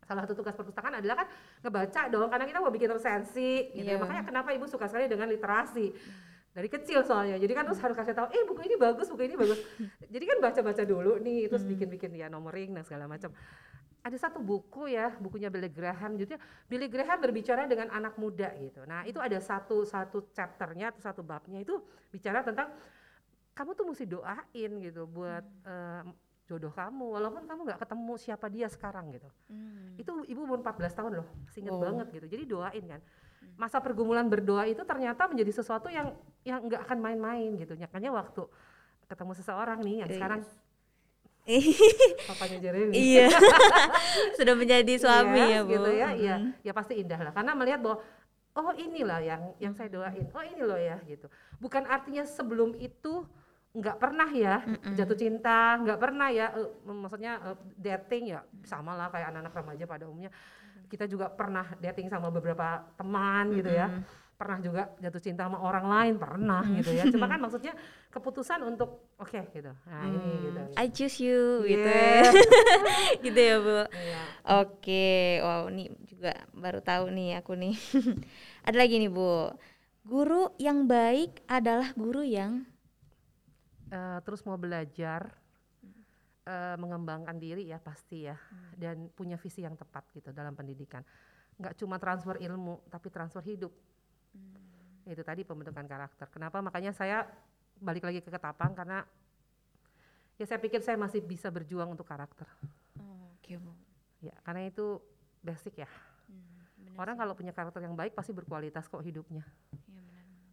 Salah satu tugas perpustakaan adalah kan ngebaca dong, karena kita mau bikin resensi. Gitu. Yeah. Makanya kenapa ibu suka sekali dengan literasi. Dari kecil soalnya, jadi kan terus harus kasih tahu, eh buku ini bagus, buku ini bagus. <laughs> jadi kan baca-baca dulu nih, terus bikin-bikin ya nomoring dan segala macam ada satu buku ya, bukunya Billy Graham. Jadi Billy Graham berbicara dengan anak muda gitu. Nah itu ada satu satu chapternya atau satu babnya itu bicara tentang kamu tuh mesti doain gitu buat hmm. uh, jodoh kamu walaupun kamu nggak ketemu siapa dia sekarang gitu. Hmm. Itu ibu umur 14 tahun loh, masih inget oh. banget gitu. Jadi doain kan. Hmm. Masa pergumulan berdoa itu ternyata menjadi sesuatu yang yang nggak akan main-main gitu. Makanya waktu ketemu seseorang nih yang yes. sekarang papanya Jeremy iya <laughs> sudah menjadi suami yes, ya bu gitu ya iya ya pasti indah lah karena melihat bahwa oh inilah yang yang saya doain oh ini loh ya gitu bukan artinya sebelum itu nggak pernah ya Mm-mm. jatuh cinta nggak pernah ya uh, maksudnya uh, dating ya sama lah kayak anak-anak remaja pada umumnya kita juga pernah dating sama beberapa teman gitu ya pernah juga jatuh cinta sama orang lain pernah gitu ya cuma kan <laughs> maksudnya keputusan untuk oke okay, gitu nah hmm. ini gitu I choose you yeah. gitu ya <laughs> gitu ya bu yeah. oke okay. wow ini juga baru tahu nih aku nih <laughs> ada lagi nih bu guru yang baik adalah guru yang uh, terus mau belajar uh, mengembangkan diri ya pasti ya hmm. dan punya visi yang tepat gitu dalam pendidikan nggak cuma transfer ilmu tapi transfer hidup Hmm. Itu tadi pembentukan karakter. Kenapa? Makanya saya balik lagi ke Ketapang karena ya saya pikir saya masih bisa berjuang untuk karakter. Oh, Oke, okay. Ya, karena itu basic ya. Hmm, Orang sih. kalau punya karakter yang baik pasti berkualitas kok hidupnya. Ya,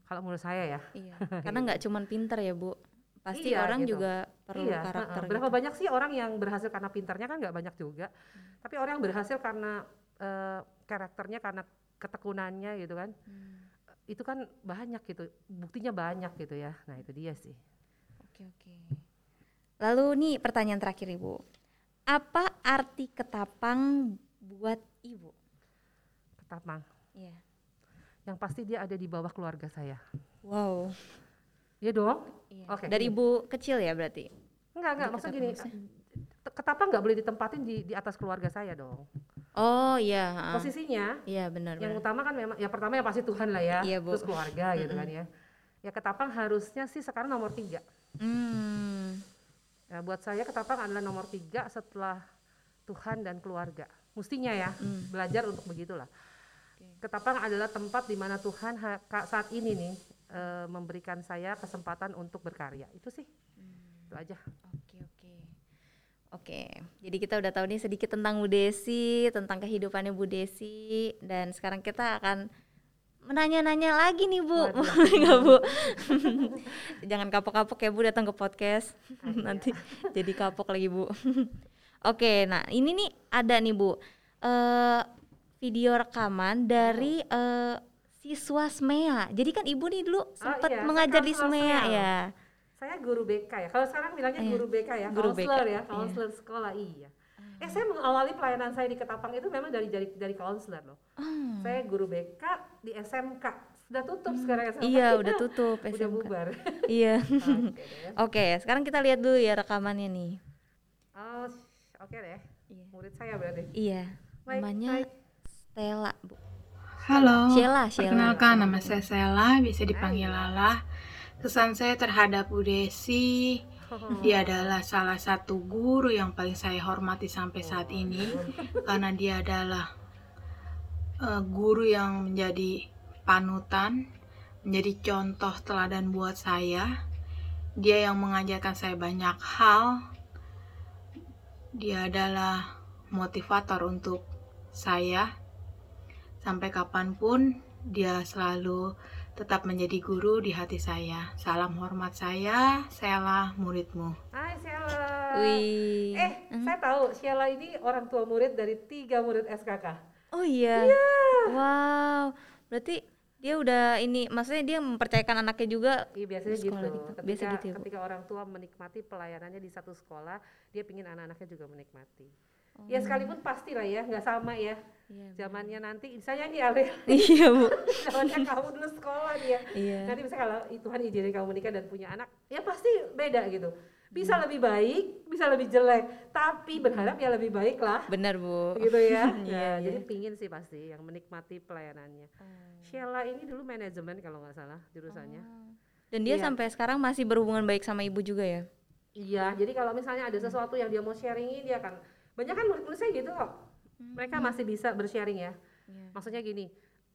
Kalau menurut saya ya. Iya. <laughs> Karena nggak cuma pinter ya, Bu. Pasti iya, orang gitu. juga perlu iya, karakter. Uh, berapa gitu. banyak sih orang yang berhasil karena pinternya kan nggak banyak juga. Hmm. Tapi orang yang berhasil karena uh, karakternya karena ketekunannya gitu kan. Hmm itu kan banyak gitu buktinya banyak gitu ya nah itu dia sih oke oke lalu nih pertanyaan terakhir ibu apa arti ketapang buat ibu ketapang iya yang pasti dia ada di bawah keluarga saya wow Iya dong iya. oke dari ibu kecil ya berarti enggak enggak maksud gini ketapang nggak boleh ditempatin di di atas keluarga saya dong Oh iya. Posisinya. Iya benar. Yang benar. utama kan memang ya pertama ya pasti Tuhan lah ya. Iya, Bu. Terus keluarga -hmm. gitu kan ya. Ya ketapang harusnya sih sekarang nomor tiga. Mm. Ya buat saya ketapang adalah nomor tiga setelah Tuhan dan keluarga. Mestinya ya mm. belajar untuk begitulah. Okay. Ketapang adalah tempat di mana Tuhan saat ini nih e, memberikan saya kesempatan untuk berkarya. Itu sih. Mm. Itu aja. Oke, jadi kita udah tahu nih sedikit tentang Bu Desi, tentang kehidupannya Bu Desi, dan sekarang kita akan menanya-nanya lagi nih Bu, <laughs> nggak Bu? <laughs> Jangan kapok-kapok ya Bu datang ke podcast, ah, <laughs> iya. nanti jadi kapok lagi Bu. Oke, nah ini nih ada nih Bu, uh, video rekaman dari uh, siswa SMEA. Jadi kan Ibu nih dulu sempat oh, iya, mengajar di SMEA ya saya guru BK ya. Kalau sekarang bilangnya iya. guru BK ya, guru counselor BK. ya, counselor iya. sekolah iya. Hmm. Eh saya mengawali pelayanan saya di Ketapang itu memang dari dari dari counselor loh. Hmm. Saya guru BK di SMK. Sudah tutup hmm. sekarang SMK. Iya, udah tutup SMK. <laughs> Udah bubar. <laughs> iya. <laughs> Oke, okay, sekarang kita lihat dulu ya rekamannya nih. Oh, oke okay deh. Iya. Murid saya berarti. Iya. Baik, Namanya baik. Stella, Bu. Halo. Sheila, Sheila. Perkenalkan nama saya Stella, bisa dipanggil Lala. Kesan saya terhadap Bu Desi, <laughs> dia adalah salah satu guru yang paling saya hormati sampai saat ini karena dia adalah uh, guru yang menjadi panutan, menjadi contoh teladan buat saya. Dia yang mengajarkan saya banyak hal. Dia adalah motivator untuk saya. Sampai kapan pun dia selalu tetap menjadi guru di hati saya. Salam hormat saya, Sela muridmu. Hai Sela. Wih. Eh, hmm? saya tahu Sela ini orang tua murid dari tiga murid SKK. Oh iya. Iya. Wow. Berarti dia udah ini, maksudnya dia mempercayakan anaknya juga. Iya biasanya gitu. gitu. Ketika, Biasa gitu ya, ketika orang tua menikmati pelayanannya di satu sekolah, dia pingin anak-anaknya juga menikmati. Oh. Ya sekalipun pasti lah ya, nggak sama ya Iya, zamannya nanti saya nih Ale <laughs> iya bu <laughs> zamannya kamu dulu sekolah nih ya iya. nanti misalnya kalau Tuhan izinin kamu menikah dan punya anak ya pasti beda gitu bisa hmm. lebih baik bisa lebih jelek tapi berharap ya lebih baik lah benar bu gitu ya <laughs> iya, ya, iya. jadi pingin sih pasti yang menikmati pelayanannya hmm. Sheila ini dulu manajemen kalau nggak salah jurusannya oh. dan dia iya. sampai sekarang masih berhubungan baik sama ibu juga ya iya jadi kalau misalnya ada sesuatu yang dia mau sharingin dia akan banyak kan murid-murid saya gitu kok mereka hmm. masih bisa bersharing ya yeah. maksudnya gini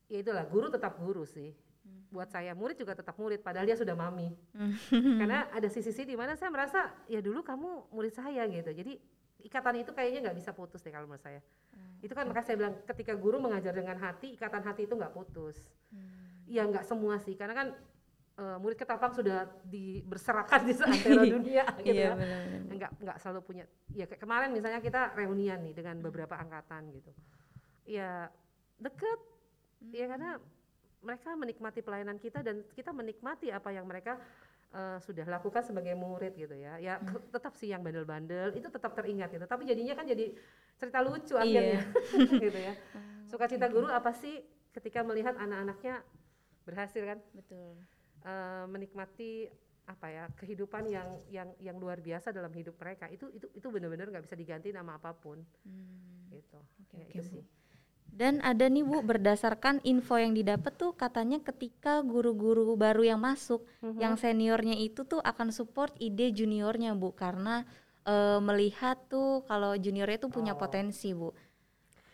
ya itulah guru tetap guru sih hmm. buat saya murid juga tetap murid padahal dia sudah mami hmm. karena ada sisi-sisi di mana saya merasa ya dulu kamu murid saya gitu jadi ikatan itu kayaknya nggak bisa putus deh kalau menurut saya hmm. itu kan makanya saya bilang ketika guru mengajar dengan hati ikatan hati itu nggak putus hmm. ya nggak semua sih karena kan uh, murid ketapang sudah di berserakan di seantero <laughs> dunia gitu iya, ya. Benar, benar. Enggak enggak selalu punya. Ya kayak kemarin misalnya kita reunian nih dengan beberapa angkatan gitu. Ya deket. Hmm. Ya karena mereka menikmati pelayanan kita dan kita menikmati apa yang mereka uh, sudah lakukan sebagai murid gitu ya. Ya hmm. tetap sih yang bandel-bandel itu tetap teringat gitu. Tapi jadinya kan jadi cerita lucu iya. akhirnya <laughs> gitu ya. Oh, Suka cita guru apa sih ketika melihat anak-anaknya berhasil kan? Betul. Uh, menikmati apa ya kehidupan yang yang yang luar biasa dalam hidup mereka itu itu itu benar-benar nggak bisa diganti nama apa pun hmm. gitu okay, ya, okay, itu sih dan ada nih Bu berdasarkan info yang didapat tuh katanya ketika guru-guru baru yang masuk mm-hmm. yang seniornya itu tuh akan support ide juniornya Bu karena e, melihat tuh kalau juniornya tuh punya oh. potensi Bu.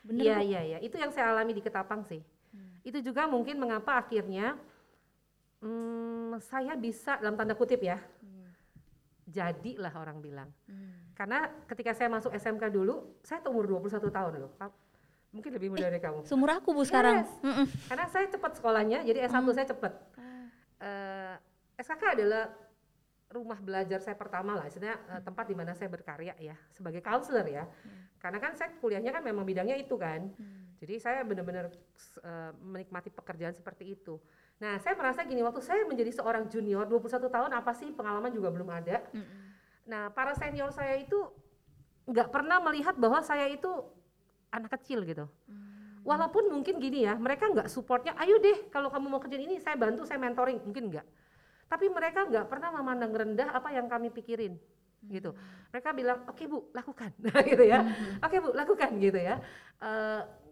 Bener Iya iya iya itu yang saya alami di Ketapang sih. Hmm. Itu juga mungkin mengapa akhirnya hmm, saya bisa dalam tanda kutip ya. Hmm. Jadilah orang bilang. Hmm. Karena ketika saya masuk SMK dulu, saya tuh umur 21 tahun loh mungkin lebih muda eh, dari kamu. Seumur aku bu sekarang. Yes. Mm -mm. Karena saya cepat sekolahnya, jadi S1 mm. saya cepat. Uh, eh, SKK adalah rumah belajar saya pertama lah, istilahnya uh, tempat di mana saya berkarya ya sebagai counselor ya. Hmm. Karena kan saya kuliahnya kan memang bidangnya itu kan. Hmm. Jadi saya benar-benar uh, menikmati pekerjaan seperti itu. Nah, saya merasa gini waktu saya menjadi seorang junior 21 tahun apa sih pengalaman juga belum ada. Hmm. Nah, para senior saya itu nggak pernah melihat bahwa saya itu anak kecil gitu. Hmm. Walaupun mungkin gini ya, mereka nggak supportnya, ayo deh kalau kamu mau kerjain ini saya bantu, saya mentoring, mungkin nggak. Tapi mereka nggak pernah memandang rendah apa yang kami pikirin gitu. Hmm. Mereka bilang, oke <laughs> okay, bu, lakukan, gitu ya. Oke okay, bu, lakukan gitu ya. Uh,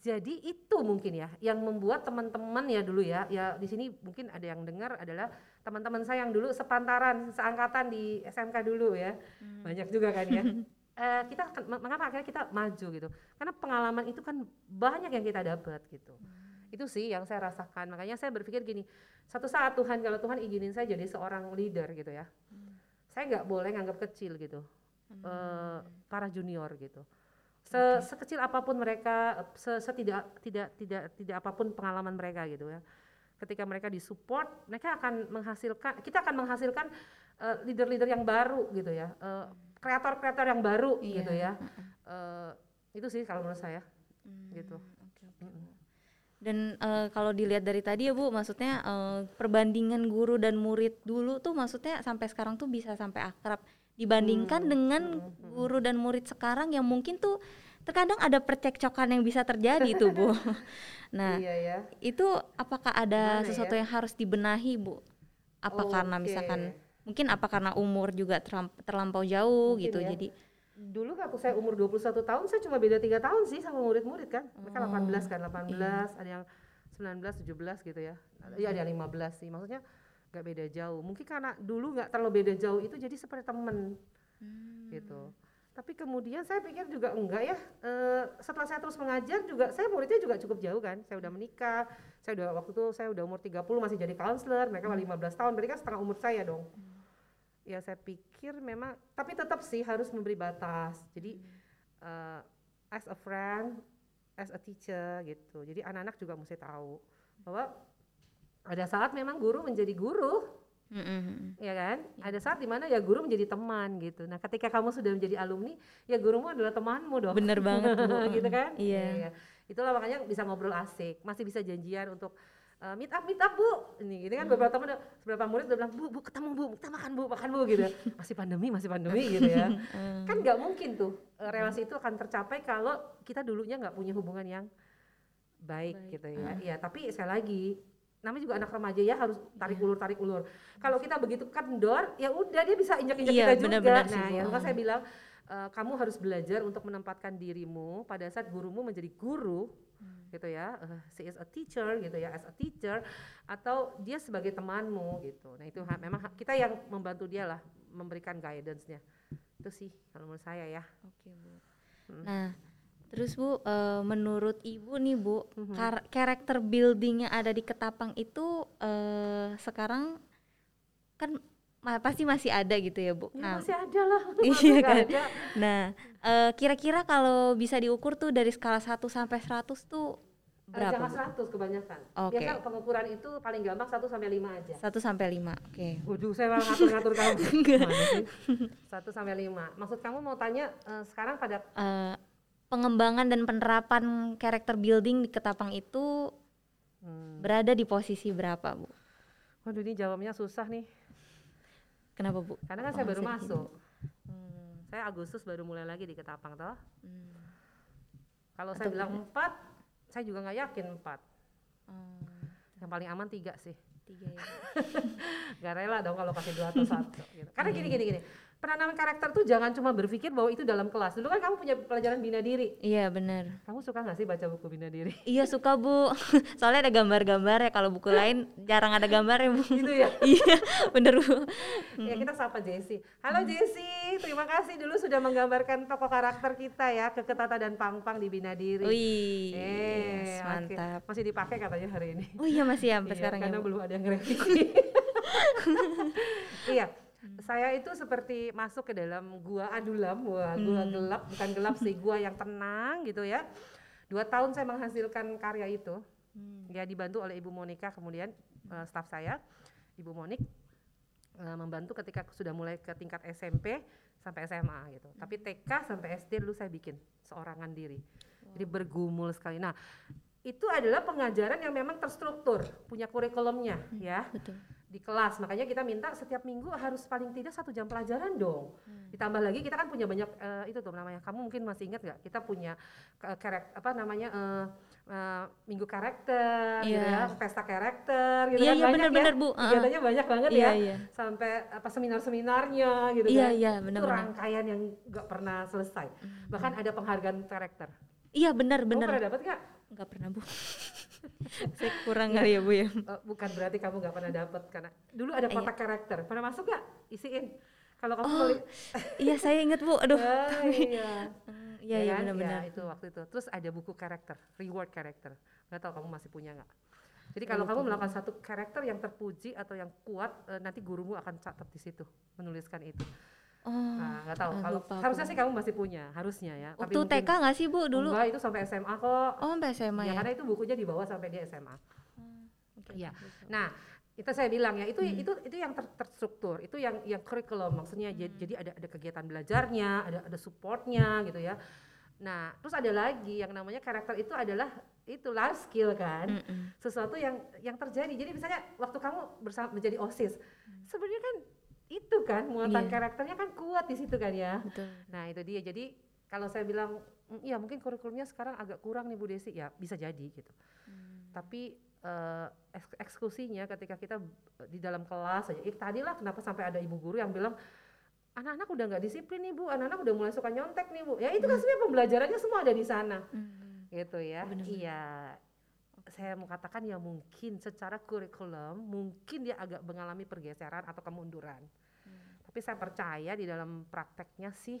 jadi itu mungkin ya yang membuat teman-teman ya dulu ya ya di sini mungkin ada yang dengar adalah teman-teman saya yang dulu sepantaran seangkatan di SMK dulu ya hmm. banyak juga kan ya uh, <laughs> kita mengapa akhirnya kita maju gitu karena pengalaman itu kan banyak yang kita dapat gitu hmm. itu sih yang saya rasakan makanya saya berpikir gini satu saat Tuhan kalau Tuhan izinin saya jadi seorang leader gitu ya hmm. saya nggak boleh nganggap kecil gitu hmm. uh, para junior gitu se okay. sekecil apa pun mereka se setidak tidak tidak tidak apa pun pengalaman mereka gitu ya. Ketika mereka disupport mereka akan menghasilkan kita akan menghasilkan uh, leader-leader yang baru gitu ya. Uh, kreator-kreator yang baru iya. gitu ya. Uh, itu sih kalau menurut saya. Hmm, gitu. okay, okay. Mm dan uh, kalau dilihat dari tadi ya bu maksudnya uh, perbandingan guru dan murid dulu tuh maksudnya sampai sekarang tuh bisa sampai akrab dibandingkan hmm. dengan guru dan murid sekarang yang mungkin tuh terkadang ada percekcokan yang bisa terjadi tuh bu <laughs> nah iya ya. itu apakah ada Gimana sesuatu ya? yang harus dibenahi bu apa oh, karena okay. misalkan mungkin apa karena umur juga terlampau jauh mungkin gitu ya. jadi dulu waktu saya umur 21 tahun saya cuma beda tiga tahun sih sama murid-murid kan mereka oh. 18 kan 18 iya. ada yang 19 17 gitu ya iya ada yang 15 sih maksudnya nggak beda jauh. Mungkin karena dulu nggak terlalu beda jauh itu jadi seperti temen. Hmm. gitu. Tapi kemudian saya pikir juga enggak ya. E, setelah saya terus mengajar juga saya muridnya juga cukup jauh kan. Saya udah menikah saya udah waktu itu saya udah umur 30 masih jadi counselor. Mereka hmm. 15 tahun berarti kan setengah umur saya dong. Hmm. Ya saya pikir memang tapi tetap sih harus memberi batas. Jadi uh, as a friend as a teacher gitu. Jadi anak-anak juga mesti tahu bahwa ada saat memang guru menjadi guru mm-hmm. ya kan yeah. ada saat di mana ya guru menjadi teman gitu nah ketika kamu sudah menjadi alumni ya gurumu adalah temanmu dong bener <laughs> banget gitu kan iya yeah. yeah. itulah makanya bisa ngobrol asik masih bisa janjian untuk uh, meet up meet up bu ini gitu kan beberapa teman beberapa murid udah bilang bu bu ketemu bu kita makan bu makan bu gitu <laughs> masih pandemi masih pandemi gitu ya <laughs> kan nggak mungkin tuh uh, relasi itu akan tercapai kalau kita dulunya nggak punya hubungan yang baik, baik. gitu ya hmm. ya tapi sekali lagi namanya juga anak remaja ya harus tarik iya. ulur tarik ulur. Kalau kita begitu kendor ya udah dia bisa injak injak iya, kita bener -bener juga nah ya maka saya bilang uh, kamu harus belajar untuk menempatkan dirimu pada saat gurumu menjadi guru gitu ya uh, she is a teacher gitu ya as a teacher atau dia sebagai temanmu gitu. Nah itu ha, memang ha, kita yang membantu dia lah memberikan guidance-nya. Itu sih kalau menurut saya ya. Oke bu. Hmm. nah terus bu uh, menurut ibu nih bu hmm. karakter building yang ada di Ketapang itu uh, sekarang kan pasti masih ada gitu ya bu. Ya, nah, masih ada lah. <laughs> iya kan. Ada. Nah kira kira-kira kalau bisa diukur tuh dari skala 1 sampai 100 tuh berapa? Jangan 100 kebanyakan. Okay. Biasa pengukuran itu paling gampang 1 sampai 5 aja. 1 sampai 5. Oke. Okay. Waduh, saya malah ngatur-ngatur kamu. <laughs> Satu 1 sampai 5. Maksud kamu mau tanya uh, sekarang pada uh, pengembangan dan penerapan karakter building di Ketapang itu hmm. berada di posisi berapa bu? Waduh ini jawabnya susah nih. Kenapa bu? Karena kan oh, saya baru masuk. Hmm. Saya Agustus baru mulai lagi di Ketapang toh. Hmm. Kalau saya bilang empat, saya juga nggak yakin empat. Hmm. Yang paling aman tiga sih. Tiga ya. <laughs> gak rela dong kalau kasih dua atau satu. Gitu. Karena gini gini gini penanaman karakter tuh jangan cuma berpikir bahwa itu dalam kelas. Dulu kan kamu punya pelajaran bina diri. Iya benar. Kamu suka nggak sih baca buku bina diri? Iya suka bu. <laughs> Soalnya ada gambar-gambar ya. Kalau buku lain jarang ada gambar ya bu. <laughs> Gitu ya. <laughs> iya bener bu. ya kita sapa Jesse. Halo Jesse, terima kasih dulu sudah menggambarkan tokoh karakter kita ya ke Ketata dan Pangpang di bina diri. Wih. Eh, yes, mantap. Okay. Masih dipakai katanya hari ini. Oh iya masih ya sampai iya, sekarang karena ya. Karena belum ada yang revisi. iya Hmm. Saya itu seperti masuk ke dalam gua adulam, gua, gua hmm. gelap, bukan gelap sih, gua yang tenang gitu ya. Dua tahun saya menghasilkan karya itu, hmm. ya dibantu oleh Ibu Monika kemudian uh, staf saya, Ibu Monik uh, membantu ketika sudah mulai ke tingkat SMP sampai SMA gitu. Hmm. Tapi TK sampai SD dulu saya bikin seorangan diri. Wow. Jadi bergumul sekali. Nah, itu adalah pengajaran yang memang terstruktur, punya kurikulumnya hmm, ya. Betul di kelas. Makanya kita minta setiap minggu harus paling tidak satu jam pelajaran dong. Hmm. Ditambah lagi kita kan punya banyak uh, itu tuh namanya. Kamu mungkin masih ingat nggak? Kita punya uh, karakter apa namanya uh, uh, minggu karakter, yeah. gitu ya, pesta karakter, gitu yeah, kan yeah, banyak bener, ya. Bu. Kegiatannya uh, banyak banget yeah, ya. Yeah. Sampai apa seminar-seminarnya gitu yeah, kan. Yeah, bener, itu rangkaian yang nggak pernah selesai. Hmm. Bahkan ada penghargaan karakter. Iya benar benar. Kamu pernah dapat nggak? Nggak pernah bu. <laughs> Saya kurang kali ya bu ya. Uh, bukan berarti kamu nggak pernah dapat karena dulu ada iya. kotak iya. karakter. Pernah masuk nggak? Isiin. Kalau kamu oh, <laughs> iya saya ingat bu. Aduh. <laughs> Oh, iya. Hmm, iya iya kan? benar-benar. Ya, itu waktu itu. Terus ada buku karakter, reward karakter. Gak tahu kamu masih punya nggak? Jadi kalau kamu melakukan satu karakter yang terpuji atau yang kuat, uh, nanti gurumu akan catat di situ, menuliskan itu. Oh, nah, nggak tahu. Kalau harusnya sih kamu masih punya, harusnya ya. Waktu Tapi TK nggak sih bu dulu? Enggak, itu sampai SMA kok. Oh, sampai SMA ya. ya. Karena itu bukunya dibawa sampai dia SMA. Hmm, okay, ya. Nah, itu saya bilang ya, itu hmm. itu itu yang ter terstruktur, itu yang yang kurikulum maksudnya hmm. jadi ada ada kegiatan belajarnya, ada ada supportnya gitu ya. Nah, terus ada lagi yang namanya karakter itu adalah itu life skill kan, mm -mm. sesuatu yang yang terjadi. Jadi misalnya waktu kamu bersama menjadi osis, mm. sebenarnya kan itu kan muatan yeah. karakternya kan kuat di situ kan ya. Betul. Nah itu dia. Jadi kalau saya bilang, ya mungkin kurikulumnya sekarang agak kurang nih Bu Desi, ya bisa jadi gitu. Hmm. Tapi uh, eksekusinya ketika kita di dalam kelas aja, eh, tadi lah kenapa sampai ada ibu guru yang bilang anak-anak udah nggak disiplin nih bu, anak-anak udah mulai suka nyontek nih bu. Ya itu kan hmm. sebenarnya pembelajarannya semua ada di sana, hmm. gitu ya. Bener -bener. Iya, saya mau katakan ya mungkin secara kurikulum mungkin dia agak mengalami pergeseran atau kemunduran. Tapi saya percaya di dalam prakteknya sih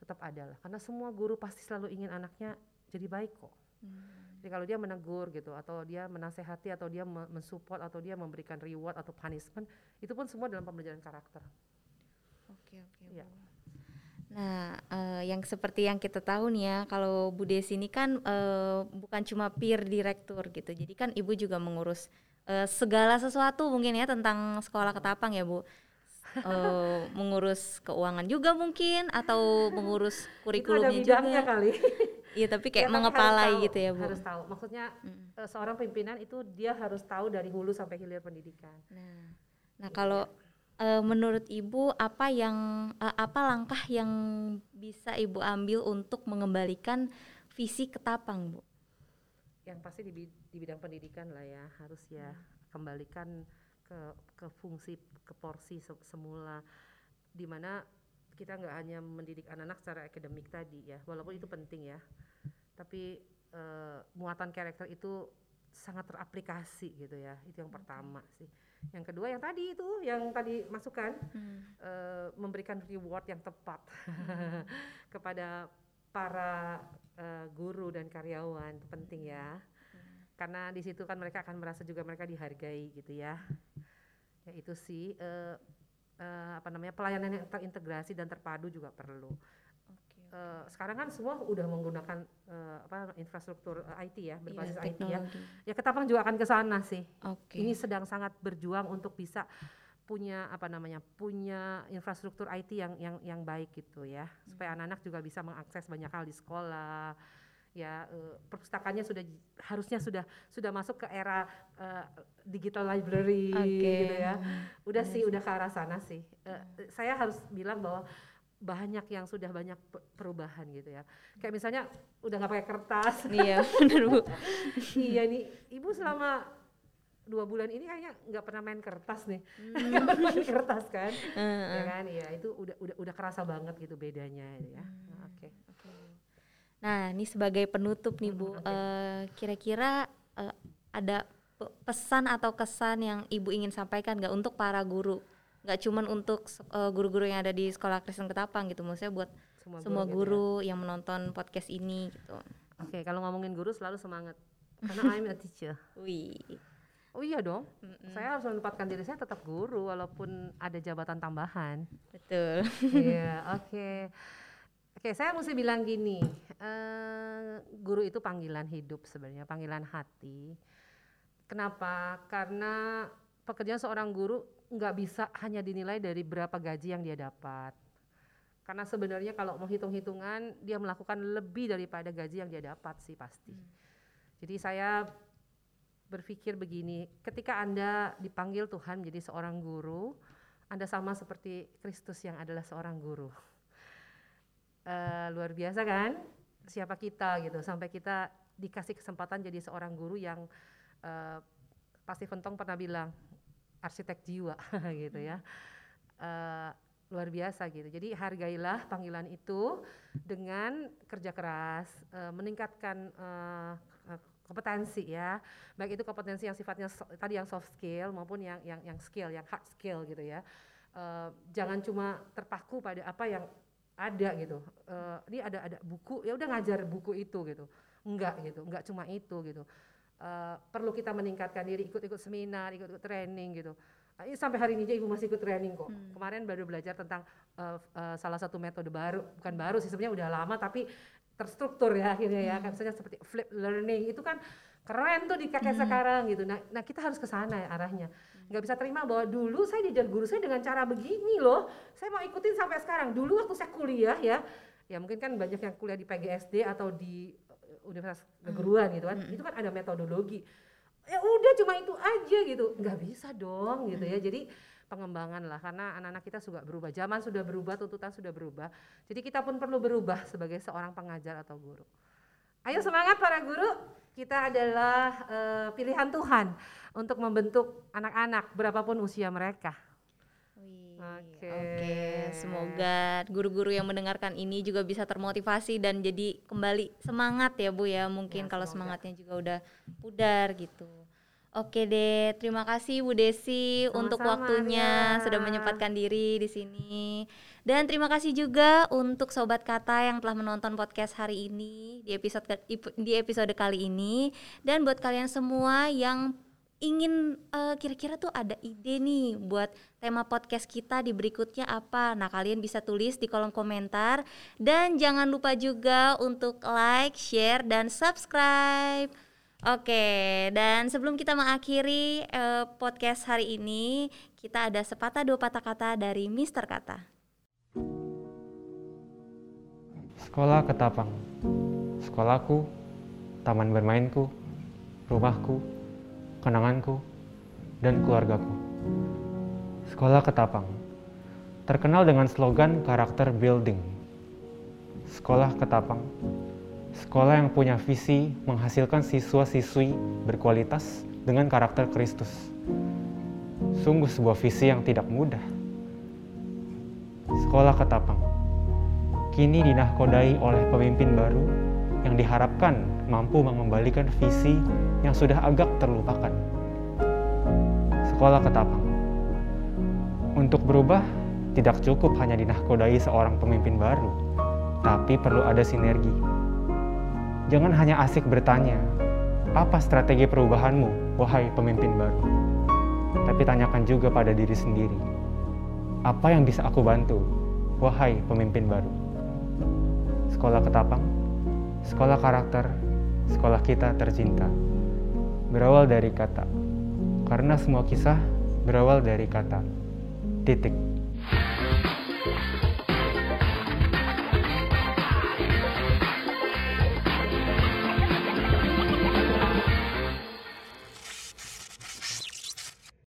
tetap ada lah. Karena semua guru pasti selalu ingin anaknya jadi baik kok. Hmm. Jadi kalau dia menegur gitu atau dia menasehati atau dia mensupport atau dia memberikan reward atau punishment itu pun semua dalam pembelajaran karakter. Oke oke. Ya. Nah, uh, yang seperti yang kita tahu nih ya, kalau Bu Desi ini kan uh, bukan cuma peer direktur gitu. Jadi kan Ibu juga mengurus uh, segala sesuatu mungkin ya tentang sekolah ketapang ya Bu uh, mengurus keuangan juga mungkin atau mengurus kurikulumnya juga kali iya tapi kayak ya, mengepalai gitu ya bu harus tahu maksudnya mm. uh, seorang pimpinan itu dia harus tahu dari hulu sampai hilir pendidikan nah nah ya. kalau uh, menurut ibu apa yang uh, apa langkah yang bisa ibu ambil untuk mengembalikan visi ketapang bu? Yang pasti di, di bidang pendidikan lah ya harus ya hmm. kembalikan ke ke fungsi ke porsi se semula. Di mana kita nggak hanya mendidik anak-anak secara akademik tadi ya walaupun itu penting ya tapi uh, muatan karakter itu sangat teraplikasi gitu ya itu yang pertama sih yang kedua yang tadi itu yang tadi masukan hmm. uh, memberikan reward yang tepat hmm. <laughs> kepada para uh, guru dan karyawan itu penting ya karena di situ kan mereka akan merasa juga mereka dihargai gitu ya ya itu sih uh, uh, apa namanya pelayanan yang terintegrasi dan terpadu juga perlu uh, sekarang kan semua udah menggunakan uh, apa infrastruktur uh, IT ya berbasis yeah, IT ya ya ketapang juga akan ke sana sih okay. ini sedang sangat berjuang untuk bisa punya apa namanya punya infrastruktur IT yang yang yang baik gitu ya supaya hmm. anak-anak juga bisa mengakses banyak hal di sekolah ya uh, perpustakaannya sudah harusnya sudah sudah masuk ke era uh, digital library okay. gitu ya udah yes. sih udah ke arah sana sih uh, saya harus bilang bahwa banyak yang sudah banyak perubahan gitu ya kayak misalnya udah nggak pakai kertas iya benar bu <laughs> iya nih ibu selama dua bulan ini kayaknya nggak pernah main kertas nih hmm. <laughs> kertas kan uh, uh. ya kan iya itu udah udah udah kerasa banget gitu bedanya ya hmm. oke okay. Nah, ini sebagai penutup nih Bu, okay. uh, eh, kira-kira uh, ada pesan atau kesan yang Ibu ingin sampaikan nggak untuk para guru? Nggak cuman untuk uh, guru-guru yang ada di sekolah Kristen Ketapang gitu, maksudnya buat semua, semua guru, gitu ya? yang menonton podcast ini gitu. Oke, okay, kalau ngomongin guru selalu semangat, <laughs> karena I'm a teacher. Wih. Oh iya dong, mm saya harus menempatkan diri saya tetap guru walaupun ada jabatan tambahan. Betul. Iya, <laughs> oke. Okay. Oke, saya mesti bilang gini, uh, guru itu panggilan hidup sebenarnya, panggilan hati. Kenapa? Karena pekerjaan seorang guru nggak bisa hanya dinilai dari berapa gaji yang dia dapat. Karena sebenarnya kalau mau hitung-hitungan, dia melakukan lebih daripada gaji yang dia dapat sih pasti. Hmm. Jadi saya berpikir begini, ketika Anda dipanggil Tuhan menjadi seorang guru, Anda sama seperti Kristus yang adalah seorang guru uh, <laughs> luar biasa kan siapa kita gitu sampai kita dikasih kesempatan jadi seorang guru yang uh, pasti Ventong pernah bilang arsitek jiwa <laughs> gitu ya. Uh, luar biasa gitu. Jadi hargailah panggilan itu dengan kerja keras uh, meningkatkan uh, kompetensi ya. Baik itu kompetensi yang sifatnya so, tadi yang soft skill maupun yang yang yang skill yang hard skill gitu ya. Uh, jangan cuma terpaku pada apa yang ada gitu. Uh, ini ada ada buku ya udah ngajar buku itu gitu. Enggak gitu enggak cuma itu gitu uh, perlu kita meningkatkan diri ikut-ikut seminar ikut-ikut training gitu. Uh, sampai hari ini aja ibu masih ikut training kok. Hmm. kemarin baru belajar tentang uh, uh, salah satu metode baru bukan baru sih sebenarnya udah lama tapi terstruktur ya akhirnya ya. Hmm. misalnya seperti flip learning itu kan keren tuh di kakek hmm. sekarang gitu. Nah, nah kita harus ke sana ya arahnya. Nggak bisa terima bahwa dulu saya diajar guru saya dengan cara begini loh. Saya mau ikutin sampai sekarang. Dulu waktu saya kuliah ya ya mungkin kan banyak yang kuliah di PGSD atau di Universitas hmm. Keguruan gitu kan. Hmm. itu kan ada metodologi. Ya udah cuma itu aja gitu. Nggak bisa dong gitu ya. Hmm. jadi pengembangan lah karena anak-anak kita suka berubah. Zaman sudah berubah tuntutan sudah berubah. Jadi kita pun perlu berubah sebagai seorang pengajar atau guru. Ayo semangat para guru. Kita adalah uh, pilihan Tuhan untuk membentuk anak-anak berapapun usia mereka. Oke. Okay. Okay. Semoga guru-guru yang mendengarkan ini juga bisa termotivasi dan jadi kembali semangat ya Bu ya. Mungkin ya, kalau semangatnya juga udah pudar gitu. Oke deh, terima kasih Bu Desi Sama-sama untuk waktunya ya. sudah menyempatkan diri di sini. Dan terima kasih juga untuk sobat kata yang telah menonton podcast hari ini di episode di episode kali ini dan buat kalian semua yang ingin uh, kira-kira tuh ada ide nih buat tema podcast kita di berikutnya apa. Nah, kalian bisa tulis di kolom komentar dan jangan lupa juga untuk like, share dan subscribe. Oke, dan sebelum kita mengakhiri uh, podcast hari ini, kita ada sepatah dua patah kata dari Mister Kata. Sekolah Ketapang, sekolahku, taman bermainku, rumahku, kenanganku, dan keluargaku. Sekolah Ketapang, terkenal dengan slogan karakter building. Sekolah Ketapang, Sekolah yang punya visi menghasilkan siswa-siswi berkualitas dengan karakter Kristus. Sungguh sebuah visi yang tidak mudah. Sekolah Ketapang kini dinahkodai oleh pemimpin baru yang diharapkan mampu mengembalikan visi yang sudah agak terlupakan. Sekolah Ketapang Untuk berubah, tidak cukup hanya dinahkodai seorang pemimpin baru, tapi perlu ada sinergi Jangan hanya asik bertanya, apa strategi perubahanmu, wahai pemimpin baru? Tapi tanyakan juga pada diri sendiri, apa yang bisa aku bantu, wahai pemimpin baru? Sekolah Ketapang, sekolah karakter, sekolah kita tercinta. Berawal dari kata, karena semua kisah berawal dari kata. Titik.